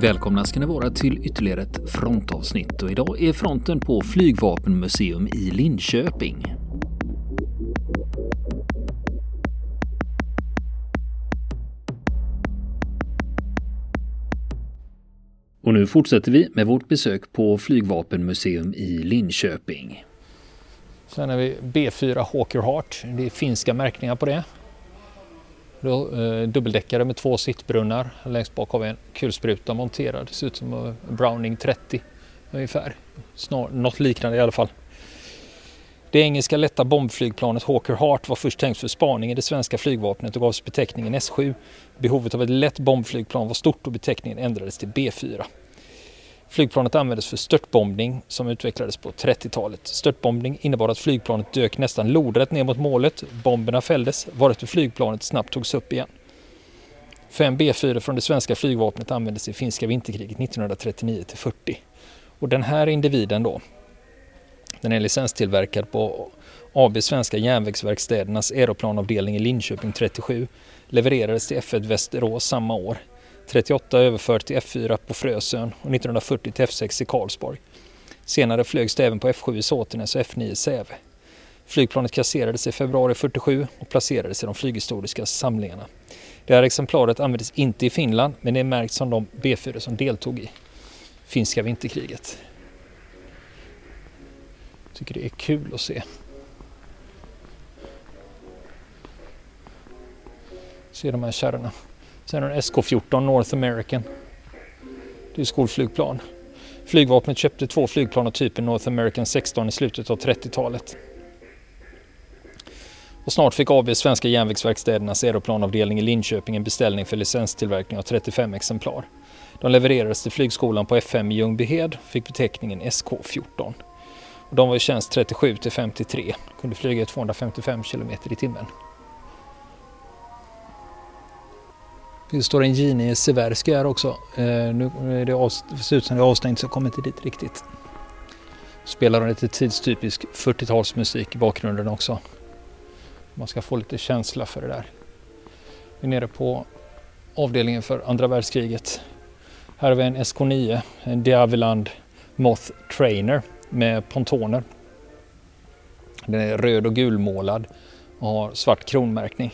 Välkomna ska ni vara till ytterligare ett frontavsnitt och idag är fronten på Flygvapenmuseum i Linköping. Och nu fortsätter vi med vårt besök på Flygvapenmuseum i Linköping. Sen har vi B4 Hawker Heart. Det är finska märkningar på det. Eh, dubbeldäckare med två sittbrunnar. Längst bak har vi en kulspruta monterad. Det ser ut som Browning 30 ungefär. Snar, något liknande i alla fall. Det engelska lätta bombflygplanet Hawker Hart var först tänkt för spaning i det svenska flygvapnet och gavs beteckningen S7. Behovet av ett lätt bombflygplan var stort och beteckningen ändrades till B4. Flygplanet användes för störtbombning som utvecklades på 30-talet. Störtbombning innebar att flygplanet dök nästan lodrätt ner mot målet, bomberna fälldes, varefter flygplanet snabbt togs upp igen. Fem B4 från det svenska flygvapnet användes i finska vinterkriget 1939 40. Och den här individen då, den är licenstillverkad på AB Svenska Järnvägsverkstädernas aeroplanavdelning i Linköping 37, levererades till F1 Västerås samma år. 38 överfört till F4 på Frösön och 1940 till F6 i Karlsborg. Senare flögs det även på F7 i Såtenäs och F9 i Säve. Flygplanet kasserades i februari 47 och placerades i de flyghistoriska samlingarna. Det här exemplaret användes inte i Finland men det är märkt som de B4 som deltog i finska vinterkriget. Tycker det är kul att se. Se de här kärrorna. Sen har du SK14 North American. Det är skolflygplan. Flygvapnet köpte två flygplan av typen North American 16 i slutet av 30-talet. Och snart fick AB Svenska Järnvägsverkstädernas aeroplanavdelning i Linköping en beställning för licenstillverkning av 35 exemplar. De levererades till flygskolan på F5 i Ljungbyhed, fick beteckningen SK14. Och de var i tjänst 37 till 53, kunde flyga i 255 km i timmen. Det står en Gini Seversky här också. Eh, nu är det, av, ser ut som det är avstängt så jag kommer inte dit riktigt. Spelar de lite tidstypisk 40-talsmusik i bakgrunden också. Man ska få lite känsla för det där. Vi är nere på avdelningen för andra världskriget. Här har vi en SK9, en Diaviland Moth Trainer med pontoner. Den är röd och gulmålad och har svart kronmärkning.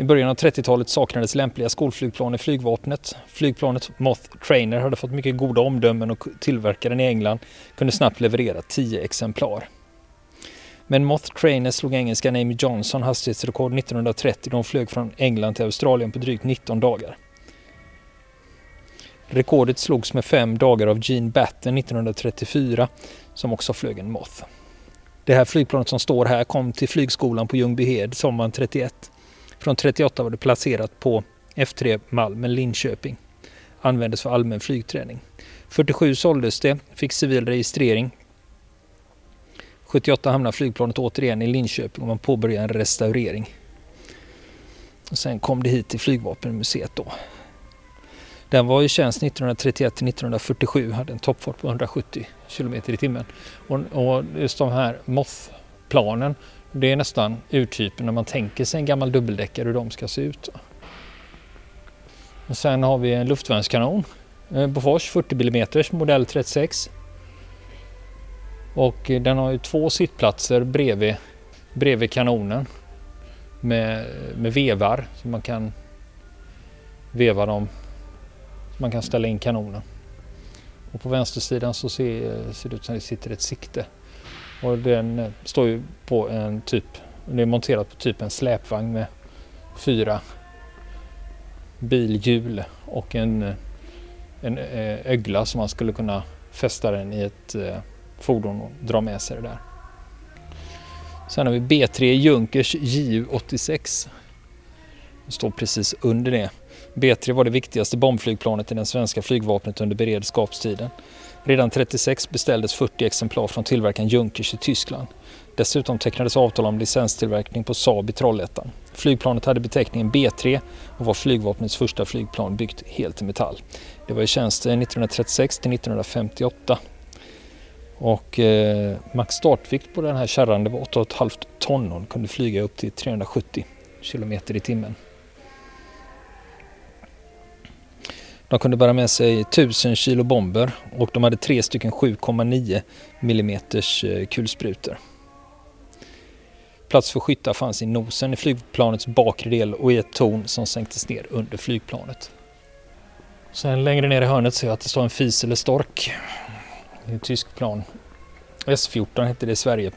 I början av 30-talet saknades lämpliga skolflygplan i flygvapnet. Flygplanet Moth Trainer hade fått mycket goda omdömen och tillverkaren i England kunde snabbt leverera 10 exemplar. Men Moth Trainer slog engelskan Amy Johnson hastighetsrekord 1930 då hon flög från England till Australien på drygt 19 dagar. Rekordet slogs med fem dagar av Gene Batten 1934 som också flög en Moth. Det här flygplanet som står här kom till flygskolan på Ljungbyhed sommaren 31. Från 38 var det placerat på F3 Malmen Linköping. Användes för allmän flygträning. 47 såldes det, fick civil registrering. 78 hamnade flygplanet återigen i Linköping och man påbörjade en restaurering. Och sen kom det hit till Flygvapenmuseet då. Den var i tjänst 1931 till 1947, hade en toppfart på 170 km i timmen. Och, och just de här MOFF-planen det är nästan urtypen när man tänker sig en gammal dubbeldäckare hur de ska se ut. Och sen har vi en luftvärnskanon. Eh, Bofors 40 mm modell 36. Och den har ju två sittplatser bredvid, bredvid kanonen. Med, med vevar så man kan veva dem. Så man kan ställa in kanonen. Och på vänstersidan så ser, ser det ut som det sitter ett sikte. Och den eh, står ju på en typ, det är monterat på typ en släpvagn med fyra bilhjul och en, eh, en eh, ögla som man skulle kunna fästa den i ett fordon och dra med sig det där. Sen har vi B3 Junkers JU86. Det står precis under det. B3 var det viktigaste bombflygplanet i det svenska flygvapnet under beredskapstiden. Redan 36 beställdes 40 exemplar från tillverkaren Junkers i Tyskland. Dessutom tecknades avtal om licenstillverkning på Saab i Trollhättan. Flygplanet hade beteckningen B3 och var flygvapnets första flygplan byggt helt i metall. Det var i tjänst eh, 1936 till 1958. Och eh, max startvikt på den här kärran var 8,5 ton och kunde flyga upp till 370 km i timmen. De kunde bära med sig 1000 kilo bomber och de hade tre stycken 7,9 mm eh, kulsprutor. Plats för skyttar fanns i nosen i flygplanets bakre del och i ett torn som sänktes ner under flygplanet. Sen längre ner i hörnet ser jag att det står en fis eller stork. Det är ett tyskt plan. S14 hette det i Sverige.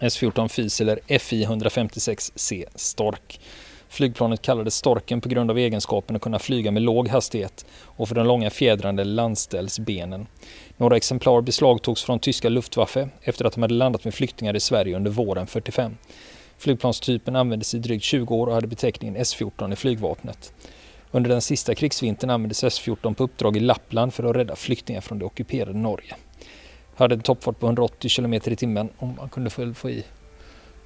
S14 FIS eller FI 156C Stork. Flygplanet kallades Storken på grund av egenskapen att kunna flyga med låg hastighet och för de långa fjädrande landställsbenen. Några exemplar beslagtogs från tyska Luftwaffe efter att de hade landat med flyktingar i Sverige under våren 45. Flygplanstypen användes i drygt 20 år och hade beteckningen S14 i flygvapnet. Under den sista krigsvintern användes S14 på uppdrag i Lappland för att rädda flyktingar från det ockuperade Norge. Hade en toppfart på 180 km i timmen och man kunde få i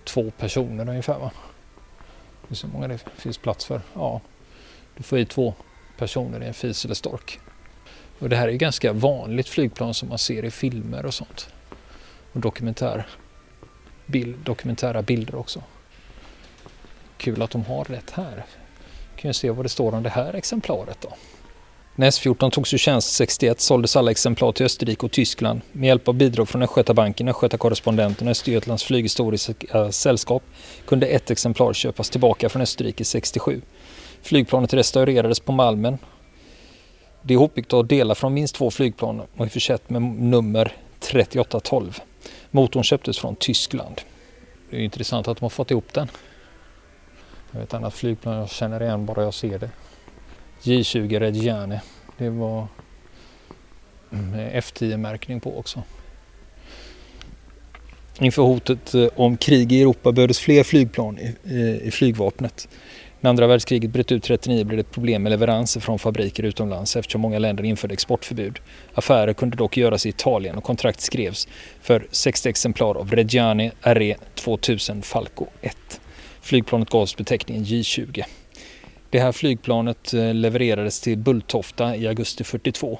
två personer ungefär. Va? Hur många det finns plats för? Ja, du får i två personer i en fis eller stork. Och det här är ganska vanligt flygplan som man ser i filmer och sånt. Och dokumentär, bild, dokumentära bilder också. Kul att de har rätt här. Kan ju se vad det står om det här exemplaret då. När S14 togs ur tjänst 61 såldes alla exemplar till Österrike och Tyskland. Med hjälp av bidrag från Östgötabanken, Östgötakorrespondenten och Östergötlands flyghistoriska sällskap kunde ett exemplar köpas tillbaka från Österrike 67. Flygplanet restaurerades på Malmen. Det är ihopbyggt av delar från minst två flygplan och är försett med nummer 3812. Motorn köptes från Tyskland. Det är intressant att de har fått ihop den. Jag vet ett annat flygplan jag känner igen bara jag ser det. J20 Reggiane. Det var eh, F10-märkning på också. Inför hotet eh, om krig i Europa behövdes fler flygplan i, eh, flygvapnet. När andra världskriget bröt ut 39 blev det problem med leveranser från fabriker utomlands eftersom många länder införde exportförbud. Affärer kunde dock göras i Italien och kontrakt skrevs för 60 exemplar av Reggiane RE 2000 Falco 1. Flygplanet gavs beteckningen J20. Det här flygplanet eh, levererades till Bulltofta i augusti 42.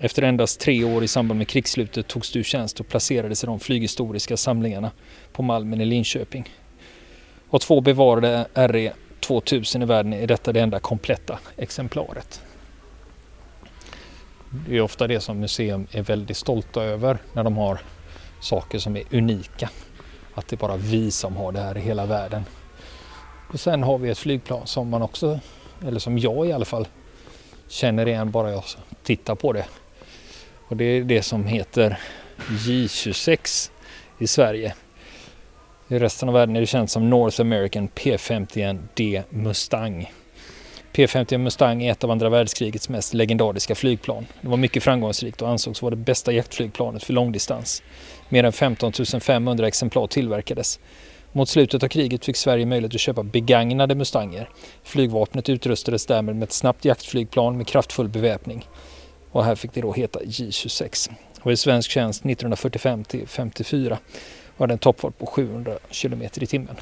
Efter endast tre år i samband med krigsslutet togs du tjänst och placerades i de flyghistoriska samlingarna på Malmen i Linköping. Och två bevarade RE 2000 i världen är detta det enda kompletta exemplaret. Det är ofta det som museum är väldigt stolta över när de har saker som är unika. Att det är bara vi som har det här i hela världen. Och sen har vi ett flygplan som man också, eller som jag i alla fall, känner igen bara jag tittar på det. Och det är det som heter J26 i Sverige. I resten av världen är det känt som North American P51D Mustang. P50 Mustang är ett av andra världskrigets mest legendariska flygplan. Det var mycket framgångsrikt och ansågs vara det bästa jaktflygplanet för långdistans. Mer än 15 500 exemplar tillverkades. Mot slutet av kriget fick Sverige möjlighet att köpa begagnade Mustanger. Flygvapnet utrustades därmed med ett snabbt jaktflygplan med kraftfull beväpning. Och här fick det då heta J26. Och i svensk tjänst 1945 till 54 var det en toppfart på 700 km i timmen.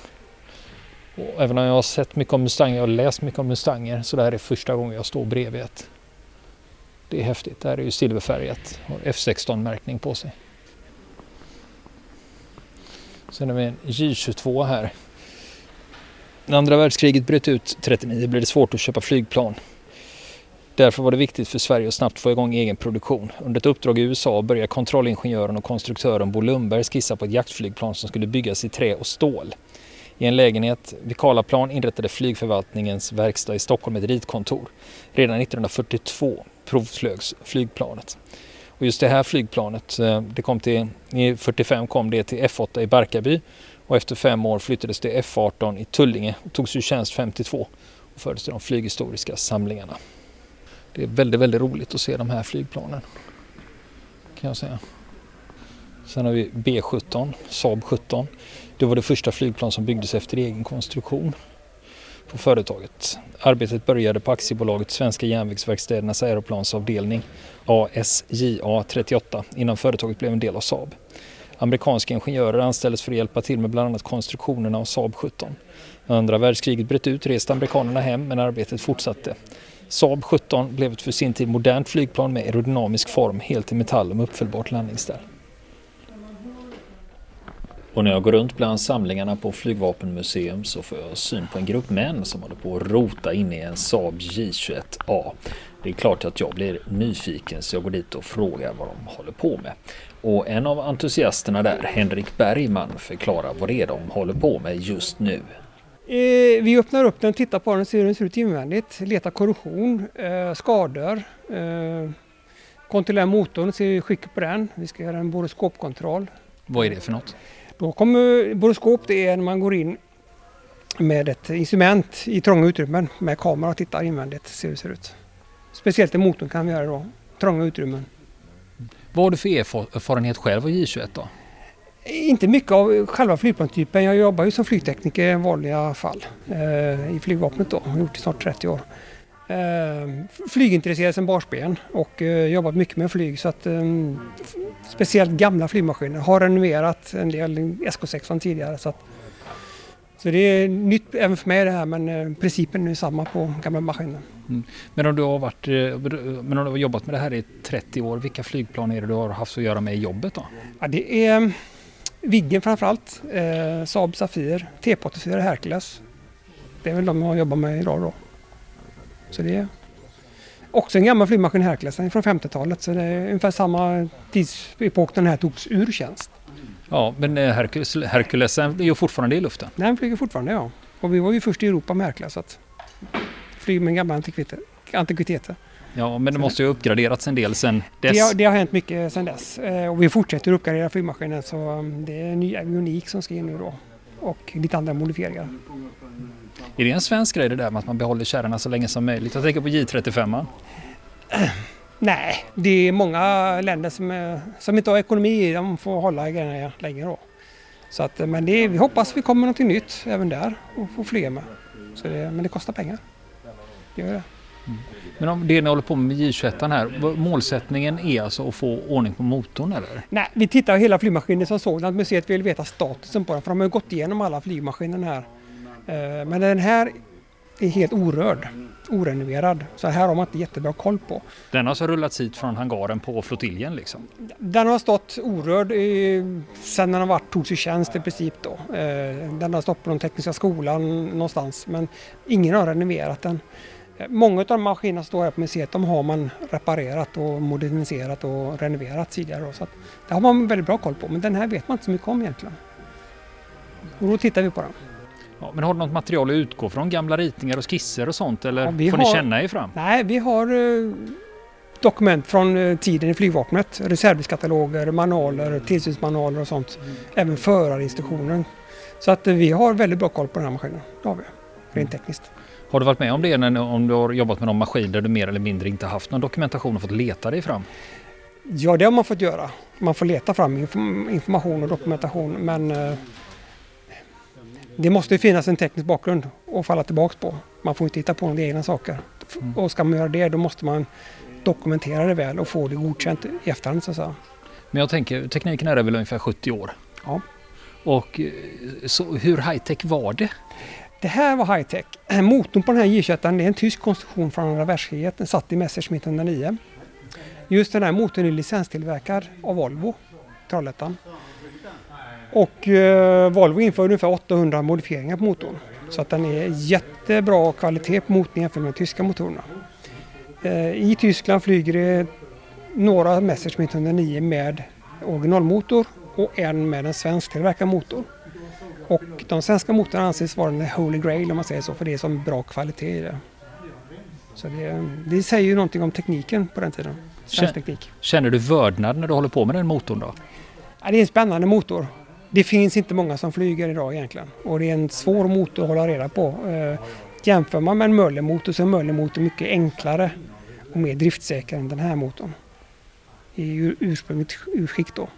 Och även om jag har sett mycket om Mustanger och läst mycket om Mustanger så det här är första gången jag står bredvid ett. Det är häftigt. Det här är ju silverfärgat och F16-märkning på sig. Sen har vi en J22 här. När andra världskriget bröt ut 39 blev det svårt att köpa flygplan. Därför var det viktigt för Sverige att snabbt få igång egen produktion. Under ett uppdrag i USA började kontrollingenjören och konstruktören Bo Lundberg skissa på ett jaktflygplan som skulle byggas i trä och stål. I en lägenhet vid Karlaplan inrättade flygförvaltningens verkstad i Stockholm ett ritkontor. Redan 1942 provflögs flygplanet. Och just det här flygplanet, eh, det kom till, i 45 kom det till F8 i Barkarby och efter fem år flyttades det F18 i Tullinge och togs ur tjänst 52 och fördes till de flyghistoriska samlingarna. Det är väldigt, väldigt roligt att se de här flygplanen. Kan jag säga. Sen har vi B17, Saab 17. Det var det första flygplan som byggdes efter egen konstruktion på företaget. Arbetet började på aktiebolaget Svenska järnvägsverkstädernas aeroplansavdelning ASJA 38 innan företaget blev en del av Saab. Amerikanska ingenjörer anställdes för att hjälpa till med bland annat konstruktionerna av Saab 17. När andra världskriget bröt ut reste amerikanerna hem men arbetet fortsatte. Saab 17 blev ett för sin tid modernt flygplan med aerodynamisk form helt i metall och med uppfällbart landningsställ. Och när jag går runt bland samlingarna på Flygvapenmuseum så får jag syn på en grupp män som håller på att rota in i en Saab J21A. Det är klart att jag blir nyfiken så jag går dit och frågar vad de håller på med. Och en av entusiasterna där, Henrik Bergman, förklarar vad det är de håller på med just nu. Eh, vi öppnar upp den, tittar på den, ser hur den ser ut invändigt, letar korrosion, eh, skador, eh, kontrollerar motorn, ser skicket på den. Vi ska göra en boroskopkontroll. Vad är det för något? Då kommer boroskop, det är när man går in med ett instrument i trånga utrymmen med kamera och tittar invändigt, ser hur det ser ut. Speciellt i motorn kan vi göra då, trånga utrymmen. Vad har du för erfarenhet själv av J21 då? Inte mycket av själva flygplanstypen. Jag jobbar ju som flygtekniker i vanliga fall eh, i flygvapnet då. Jag har gjort det i snart 30 år. Eh, flygintresserad sedan barnsben och eh, jobbat mycket med flyg så att eh, speciellt gamla flygmaskiner. Har renoverat en del SK6 tidigare så att så det är nytt även för mig det här men principen är samma på gamla maskiner. Mm. Men om du har varit, men om du har jobbat med det här i 30 år, vilka flygplan är det du har haft att göra med i jobbet då? Ja, det är Viggen framförallt, eh, Saab Safir, T84 Hercules. Det är väl de jag jobbar med idag då. Så det är också en gammal flygmaskin Hercules, den är från 50-talet så det är ungefär samma tidsepok den här togs ur tjänst. Ja, men eh, Hercules, Hercules är ju fortfarande i luften? Den flyger fortfarande ja. Och vi var ju först i Europa med Hercules. Så att flyger med gamla antikviteter. Ja, men det måste ju ha uppgraderats en del sen dess. Det har, det har hänt mycket sen dess eh, och vi fortsätter uppgradera flygmaskinen så um, det är ny avionik som ska in nu då och lite andra modifieringar. Är det en svensk grej det där med att man behåller kärrorna så länge som möjligt? Jag tänker på J35. Nej, det är många länder som, som inte har ekonomi de får hålla grejerna länge då. Så att, men det, vi hoppas vi kommer något nytt även där och får fler med. Så det, men det kostar pengar. Det gör det. Mm. Men om det ni håller på med J21 här, målsättningen är alltså att få ordning på motorn eller? Nej, vi tittar hela flygmaskinen som sådant. Museet vill veta statusen på den för de har gått igenom alla flygmaskiner här. Eh, men den här är helt orörd, orenoverad. Så här har man inte jättebra koll på. Den har alltså rullats hit från hangaren på flottiljen liksom? Den har stått orörd i, sen den har varit, togs i tjänst i princip då. Eh, den har stått på den tekniska skolan någonstans men ingen har renoverat den. Eh, många av de maskinerna som står här på museet de har man reparerat och moderniserat och renoverat tidigare. Då, så det har man väldigt bra koll på men den här vet man inte så mycket om egentligen. Och då tittar vi på den. Ja, men har du något material att utgå från? Gamla ritningar och skisser och sånt eller ja, får har, ni känna er fram? Nej, vi har uh, dokument från uh, tiden i flygvapnet. Reservdelskataloger, manualer, tillsynsmanualer och sånt. Mm. Även förarinstruktionen. Så att uh, vi har väldigt bra koll på den här maskinen. Det har vi, rent tekniskt. Har du varit med om det när, om du har jobbat med någon maskin där du mer eller mindre inte haft någon dokumentation och fått leta dig fram? Ja, det har man fått göra. Man får leta fram information och dokumentation men det måste finnas en teknisk bakgrund att falla tillbaks på. Man får inte hitta på några egna saker. Mm. Och ska man göra det då måste man dokumentera det väl och få det godkänt i efterhand så att säga. Men jag tänker, tekniken är väl ungefär 70 år? Ja. Och eh, så hur high-tech var det? Det här var high-tech. Motorn på den här J21 är en tysk konstruktion från andra världskriget. Den satt i Messerschmitt 109. Just den här motorn är licenstillverkad av Volvo, Trollhättan. Och eh, Volvo införde ungefär 800 modifieringar på motorn. Så att den är jättebra kvalitet på motorn jämfört med de tyska motorerna. Eh, I Tyskland flyger det några Messerschmitt 109 med originalmotor och en med en svensktillverkad motor. Och de svenska motorerna anses vara den holy grail om man säger så, för det är så bra kvalitet i det. Så det, det säger ju någonting om tekniken på den tiden. Känner du vördnad när du håller på med den motorn då? Ja, det är en spännande motor. Det finns inte många som flyger idag egentligen och det är en svår motor att hålla reda på. Eh, jämför man med en Möller-motor så är en Möller-motor mycket enklare och mer driftsäker än den här motorn. I ur, ursprungligt urskick då.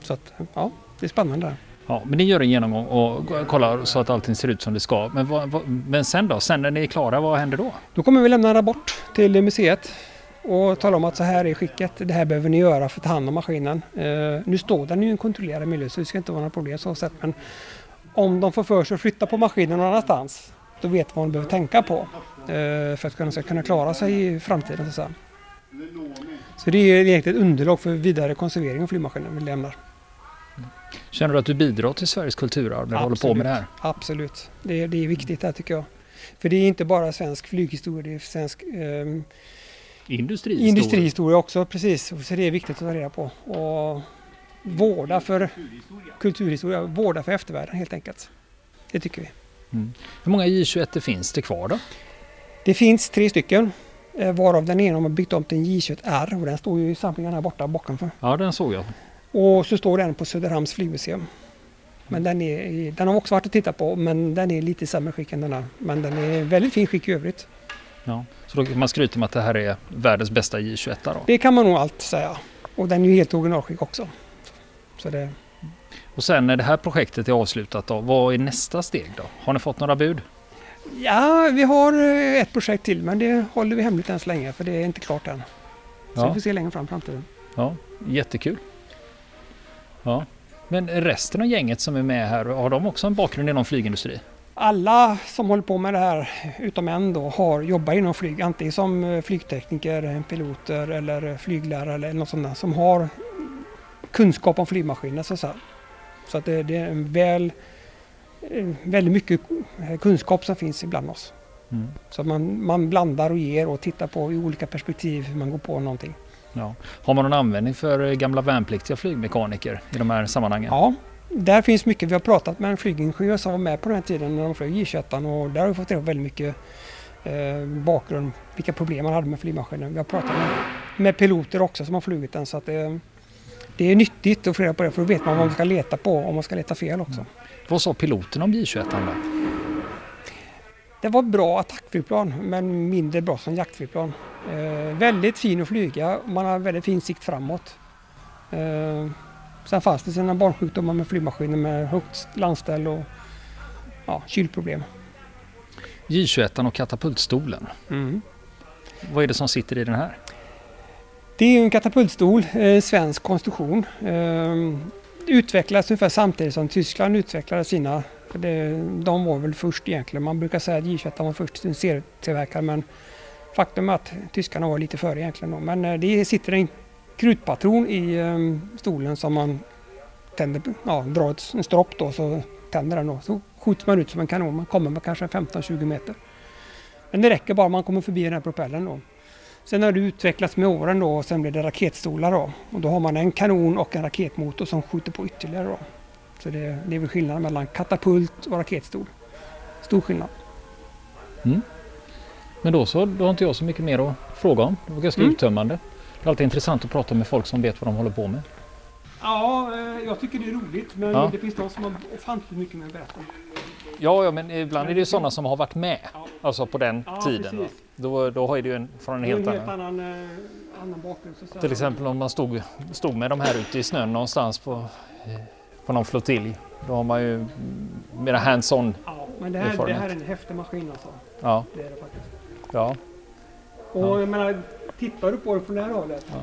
Så att, ja, det är spännande. Ja, men ni gör en genomgång och kollar så att allting ser ut som det ska. Men, vad, vad, men sen då? Sen när ni är klara, vad händer då? Då kommer vi lämna en rapport till museet och tala om att så här är skicket, det här behöver ni göra för att ta hand om maskinen. Uh, nu står den i en kontrollerad miljö så det ska inte vara några problem så sätt. Men om de får för sig att flytta på maskinen någon annanstans, då vet man vad de behöver tänka på uh, för att kunna, ska kunna klara sig i framtiden. Så, så det är egentligen ett underlag för vidare konservering av flygmaskinen vi lämnar. Känner du att du bidrar till Sveriges kulturarv när du håller på med det här? Absolut, det, det är viktigt här tycker jag. För det är inte bara svensk flyghistoria, det är svensk eh, Industrihistoria. industrihistoria också, precis. Så det är viktigt att ta reda på. Och vårda för kulturhistoria, vårda för eftervärlden helt enkelt. Det tycker vi. Mm. Hur många J21 finns det kvar då? Det finns tre stycken, eh, varav den ena har byggt om till en J21R och den står ju i samlingen här borta bakom. Ja, den såg jag. Och så står den på Söderhamns flygmuseum. Men den, är, den har också varit att titta på men den är lite sämre skick än denna. Men den är väldigt fin skick i övrigt. Ja. Så då kan man skryta med att det här är världens bästa J21 då? Det kan man nog allt säga. Och den är ju helt originalskick också. Så det... Och sen när det här projektet är avslutat då, vad är nästa steg då? Har ni fått några bud? Ja, vi har eh, ett projekt till men det håller vi hemligt än så länge för det är inte klart än. Så Ja. vi får se längre fram i framtiden. Ja, jättekul. Ja. Men resten av gänget som är med här, har de också en bakgrund inom flygindustri? Alla som håller på med det här, utom en då, har, jobbar inom flyg. Antingen som eh, flygtekniker, piloter eller flyglärare eller något sånt där, som har kunskap om flygmaskiner. Så, säga. så att det, det är en väl, väldigt mycket kunskap som finns ibland oss. Mm. Så att man, man blandar och ger och tittar på i olika perspektiv hur man går på någonting. Ja. Har man någon användning för eh, gamla värnpliktiga flygmekaniker i de här sammanhangen? Ja, där finns mycket. Vi har pratat med en flygingenjör som var med på den här tiden när de flög J21 och där har vi fått reda på väldigt mycket eh, bakgrund, vilka problem man hade med flygmaskinen. Vi har pratat med, med piloter också som har flugit den så att det, det är nyttigt att få reda på det för då vet man vad man ska leta på om man ska leta fel också. Vad sa piloten om J21 då? Det var bra attackflygplan men mindre bra som jaktflygplan. Eh, väldigt fin att flyga, man har väldigt fin sikt framåt. Eh, sen fanns det sina barnsjukdomar med flygmaskiner med högt landställ och ja, kylproblem. J21 och katapultstolen. Vad är det som sitter i den här? Det är en katapultstol, eh, svensk konstruktion. Eh, utvecklades ungefär samtidigt som Tyskland utvecklade sina. Det, de var väl först egentligen. Man brukar säga att J21 var först en serietillverkare men faktum är att tyskarna var lite före egentligen. Då. Men eh, det sitter en krutpatron i eh, stolen som man tänder, ja, drar ett, en stropp då så tänder den då. Så skjuts man ut som en kanon. Man kommer med kanske 15-20 meter. Men det räcker bara man kommer förbi den här propellern då. Sen har det utvecklats med åren då och sen blir det raketstolar då. Och då har man en kanon och en raketmotor som skjuter på ytterligare då. Så det, det är väl skillnaden mellan katapult och raketstol. Stor skillnad. Men då så, då har inte jag så mycket mer att fråga om. Det var ganska Mm. uttömmande. Det är alltid intressant att prata med folk som vet vad de håller på med. Ja, eh, jag tycker det är roligt men Ja. det finns de som har ofantligt mycket mer att berätta. Ja, ja, men ibland är det ju sådana som har varit med. Ja. Alltså på den Ja, tiden. Då, då har det ju en, från en helt en helt annan. annan, eh, annan bakgrund. Till exempel om man stod, stod med de här ute i snön någonstans på, eh, på någon flottilj. Då har man ju mera hands-on. Ja, men det här, det här är en häftig maskin alltså. Ja, Det är det faktiskt. ja. Och Ja. jag menar, tittar du på den från det här hållet. Ja.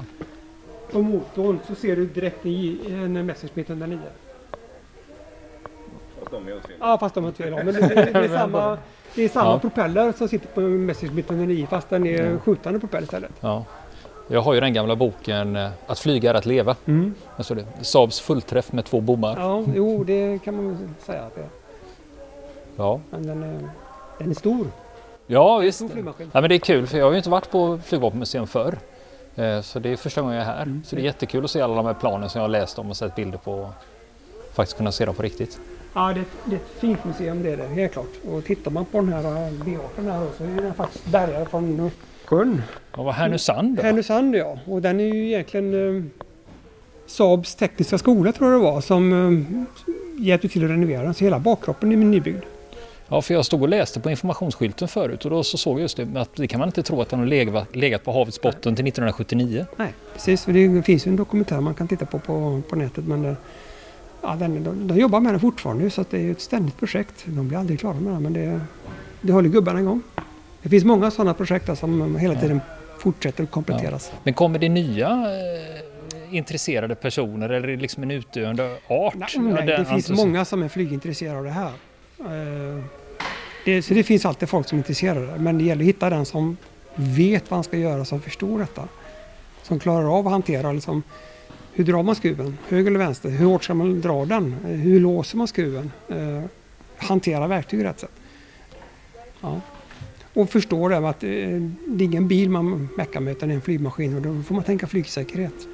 På motorn så ser du direkt en Messerschmitt 109. Fast de är åt fel. Ja, fast de är inte fel. Men det, det, det är samma, det är samma Ja. propeller som sitter på Messerschmitt 109 fast den är Ja. skjutande propeller istället. ja. Jag har ju den gamla boken eh, Att flyga är att leva. Alltså det, Saabs fullträff med två bommar. Ja, jo det kan man säga att det är. Ja, Men den är, den är stor. Ja visst. Ja, men det är kul för jag har ju inte varit på flygvapenmuseum förr. Eh, Så det är första gången jag är här. Mm. Så det är jättekul att se alla de här planen som jag har läst om och sett bilder på. och Faktiskt kunna se dem på riktigt. Ja, det, är ett- det är ett fint museum det är det, helt klart. Och tittar man på den här eh, B18 här så är den faktiskt bärgare från sjön. Ja, vad Härnösand då? Härnösand ja, och den är ju egentligen eh, Saabs tekniska skola tror jag det var som eh, hjälpte till att renovera den. Så hela bakkroppen är nybyggd. Ja, för jag stod och läste på informationsskylten förut och då så såg jag just det att det kan man inte tro att den har legat, på havets botten till 1979. Nej, precis. Det finns ju en dokumentär man kan titta på på, på nätet. Men det, ja, den, de, de jobbar med den fortfarande så att det är ett ständigt projekt. De blir aldrig klara med det men det, det håller gubbarna igång. Det finns många sådana projekt där som hela Ja. tiden fortsätter att kompletteras. Men kommer det nya eh, intresserade personer eller det liksom en utdöende art? Nej, Ja, nej, den det finns entusi- många som är flygintresserade av det här. Eh, det, så det finns alltid folk som är intresserade. Men det gäller att hitta den som vet vad han ska göra, som förstår detta. Som klarar av att hantera liksom, Hur drar man skruven? Höger eller vänster? Hur hårt ska man dra den? Eh, hur låser man skruven? Eh, hantera verktyg rätt sätt. Ja. Och förstå det att eh, det är ingen bil man meckar med utan en flygmaskin och då får man tänka flygsäkerhet.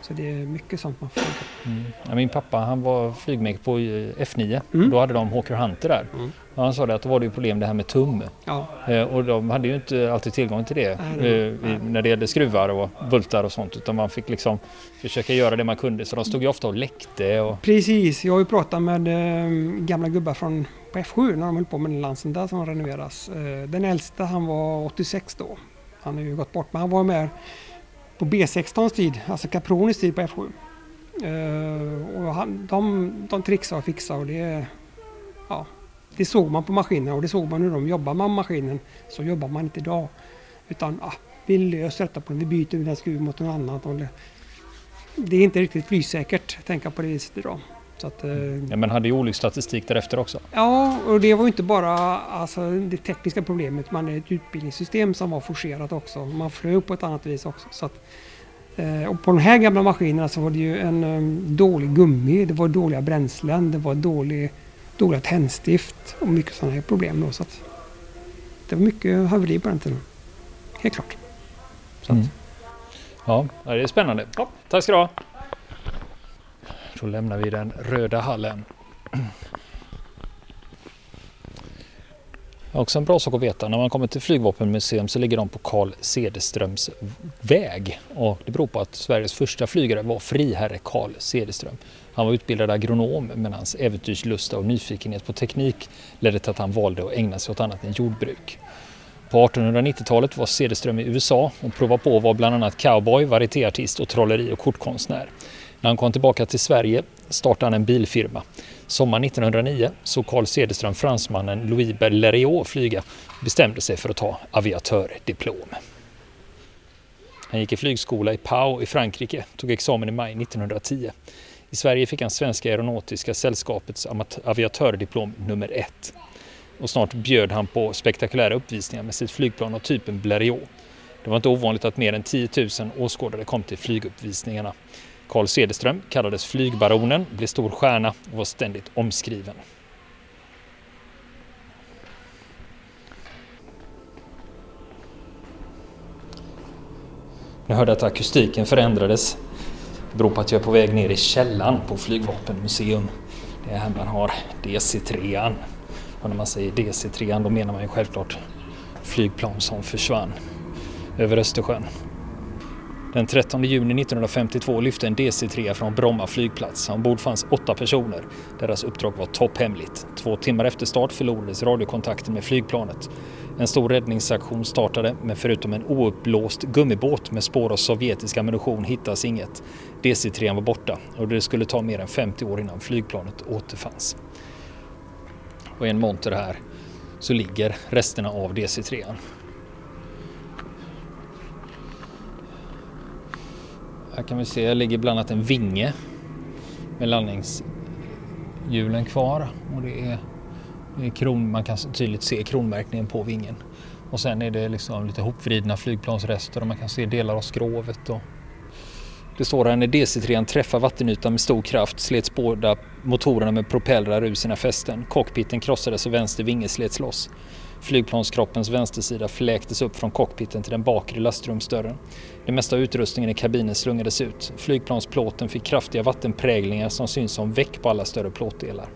Så det är mycket sånt man får. Mm. Ja, min pappa han var flygmek på F9. Mm. Då hade de Hawker Hunter där. Mm. Han sa det att då var det problem det här med tum. Ja. Eh, och de hade ju inte alltid tillgång till det nej, eh, nej. när det gällde skruvar och bultar och sånt. Utan man fick liksom försöka göra det man kunde. Så de stod ju ofta och läckte. Och... Precis, jag har ju pratat med eh, gamla gubbar från på F7 när de höll på med den lansen där som renoveras. Eh, den äldsta han var 86 då. Han har ju gått bort men han var med på B16s tid, alltså Capronis tid på F7. Uh, eh, och han, de, de trixade och fixade och det, ja, det såg man på maskinerna och det såg man hur de jobbar med maskinen. Så jobbar man inte idag. Utan ah, vi löser detta på den, vi byter den här skruven mot något annat. Det, det är inte riktigt flygsäkert att tänka på det viset idag. Så att, eh, ja, men hade ju olycksstatistik därefter också? Ja, och det var inte bara alltså, det tekniska problemet, man hade ett utbildningssystem som var forcerat också. Man flög på ett annat vis också. Så att, eh, och på de här gamla maskinerna så var det ju en um, dålig gummi, det var dåliga bränslen, det var dålig, dåliga tändstift och mycket sådana här problem. Då, så att, det var mycket haveri på den tiden. Helt klart. Mm. Ja, det är spännande. Ja, tack ska du ha. Så lämnar vi den röda hallen. Också en bra sak att veta, när man kommer till Flygvapenmuseum så ligger de på Carl Cederströms väg. Och det beror på att Sveriges första flygare var friherre Carl Cederström. Han var utbildad agronom men hans äventyrslusta och nyfikenhet på teknik ledde till att han valde att ägna sig åt annat än jordbruk. På 1890-talet var Cederström i USA och provade på att vara bland annat cowboy, varietéartist och trolleri och kortkonstnär. När han kom tillbaka till Sverige startade han en bilfirma. Sommaren 1909 såg Carl Cederström fransmannen Louis Berleriot flyga och bestämde sig för att ta aviatördiplom. Han gick i flygskola i Pau i Frankrike, tog examen i maj 1910. I Sverige fick han Svenska Aeronautiska Sällskapets aviatördiplom nummer ett. Och snart bjöd han på spektakulära uppvisningar med sitt flygplan av typen Blériot. Det var inte ovanligt att mer än 10 000 åskådare kom till flyguppvisningarna. Carl Cederström kallades Flygbaronen, blev stor stjärna och var ständigt omskriven. Jag hörde att akustiken förändrades. Det beror på att jag är på väg ner i källan på Flygvapenmuseum. Det är här man har DC-3. Och när man säger DC-3 då menar man ju självklart flygplan som försvann över Östersjön. Den 13 juni 1952 lyfte en DC-3 från Bromma flygplats. Ombord fanns åtta personer. Deras uppdrag var topphemligt. Två timmar efter start förlorades radiokontakten med flygplanet. En stor räddningsaktion startade, men förutom en ouppblåst gummibåt med spår av sovjetisk ammunition hittas inget. DC-3 var borta och det skulle ta mer än 50 år innan flygplanet återfanns. Och i en monter här så ligger resterna av DC-3. Här kan vi se, här ligger bland annat en vinge med landningshjulen kvar och det är, det är kron, man kan tydligt se kronmärkningen på vingen. Och sen är det liksom lite hopvridna flygplansrester och man kan se delar av skrovet. Och det står här när DC-3 träffar vattenytan med stor kraft slets båda motorerna med propellrar ur sina fästen. Cockpiten krossades och vänster vinge slets loss. Flygplanskroppens vänstersida fläktes upp från cockpiten till den bakre lastrumsdörren. Det mesta av utrustningen i kabinen slungades ut. Flygplansplåten fick kraftiga vattenpräglingar som syns som väck på alla större plåtdelar.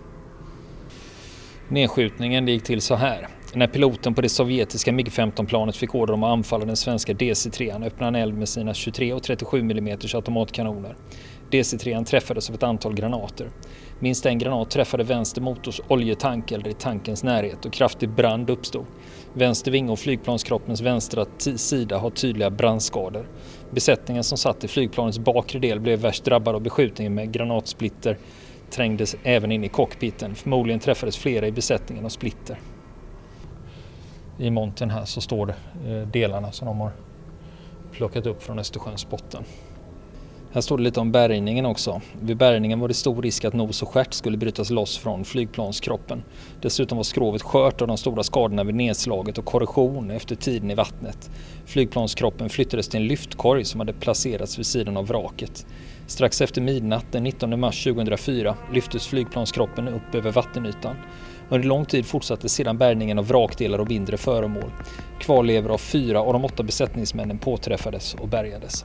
Nedskjutningen gick till så här. När piloten på det sovjetiska MiG-15-planet fick order om att anfalla den svenska DC-3 öppnade han eld med sina 23 och 37 mm automatkanoner. DC-3 träffades av ett antal granater. Minst en granat träffade vänster motors oljetank eller i tankens närhet och kraftig brand uppstod. Vänster vinge och flygplanskroppens vänstra sida har tydliga brandskador. Besättningen som satt i flygplanets bakre del blev värst drabbad av beskjutningen med granatsplitter trängdes även in i cockpiten. Förmodligen träffades flera i besättningen av splitter. I montern här så står det eh, delarna som de har plockat upp från Östersjöns botten. Här står det lite om bärgningen också. Vid bärgningen var det stor risk att nos och stjärt skulle brytas loss från flygplanskroppen. Dessutom var skrovet skört av de stora skadorna vid nedslaget och korrosion efter tiden i vattnet. Flygplanskroppen flyttades till en lyftkorg som hade placerats vid sidan av vraket. Strax efter midnatt den 19 mars 2004 lyftes flygplanskroppen upp över vattenytan. Under lång tid fortsatte sedan bärgningen av vrakdelar och mindre föremål. Kvarlevor av fyra av de åtta besättningsmännen påträffades och bärgades.